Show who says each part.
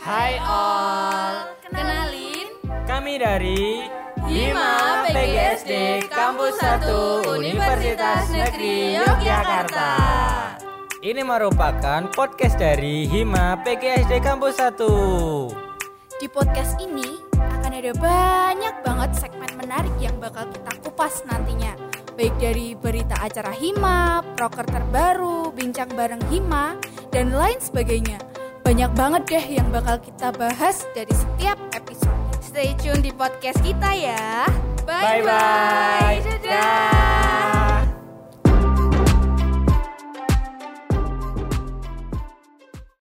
Speaker 1: Hai all,
Speaker 2: Kenalin,
Speaker 1: kami dari
Speaker 2: Hima PGSD Kampus 1 Universitas Negeri Yogyakarta.
Speaker 1: Ini merupakan podcast dari Hima PGSD Kampus 1
Speaker 2: Di podcast ini akan ada banyak banget segmen menarik yang bakal kita kupas nantinya. Baik dari berita acara Hima, proker terbaru, bincang bareng Hima, dan lain sebagainya. Banyak banget deh yang bakal kita bahas dari setiap episode. Stay tune di podcast kita ya.
Speaker 1: Bye-bye.